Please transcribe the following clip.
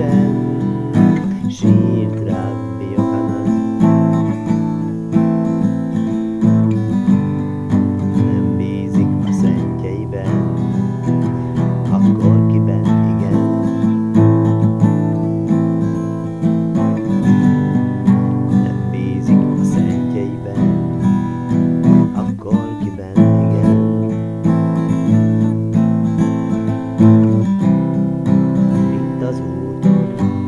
Isten, sírt Rabbi Yohanan. Nem bízik a szentjeiben, akkor kiben igen. Nem bízik a szentjeiben, akkor kiben igen. Itt az úton, Thank you.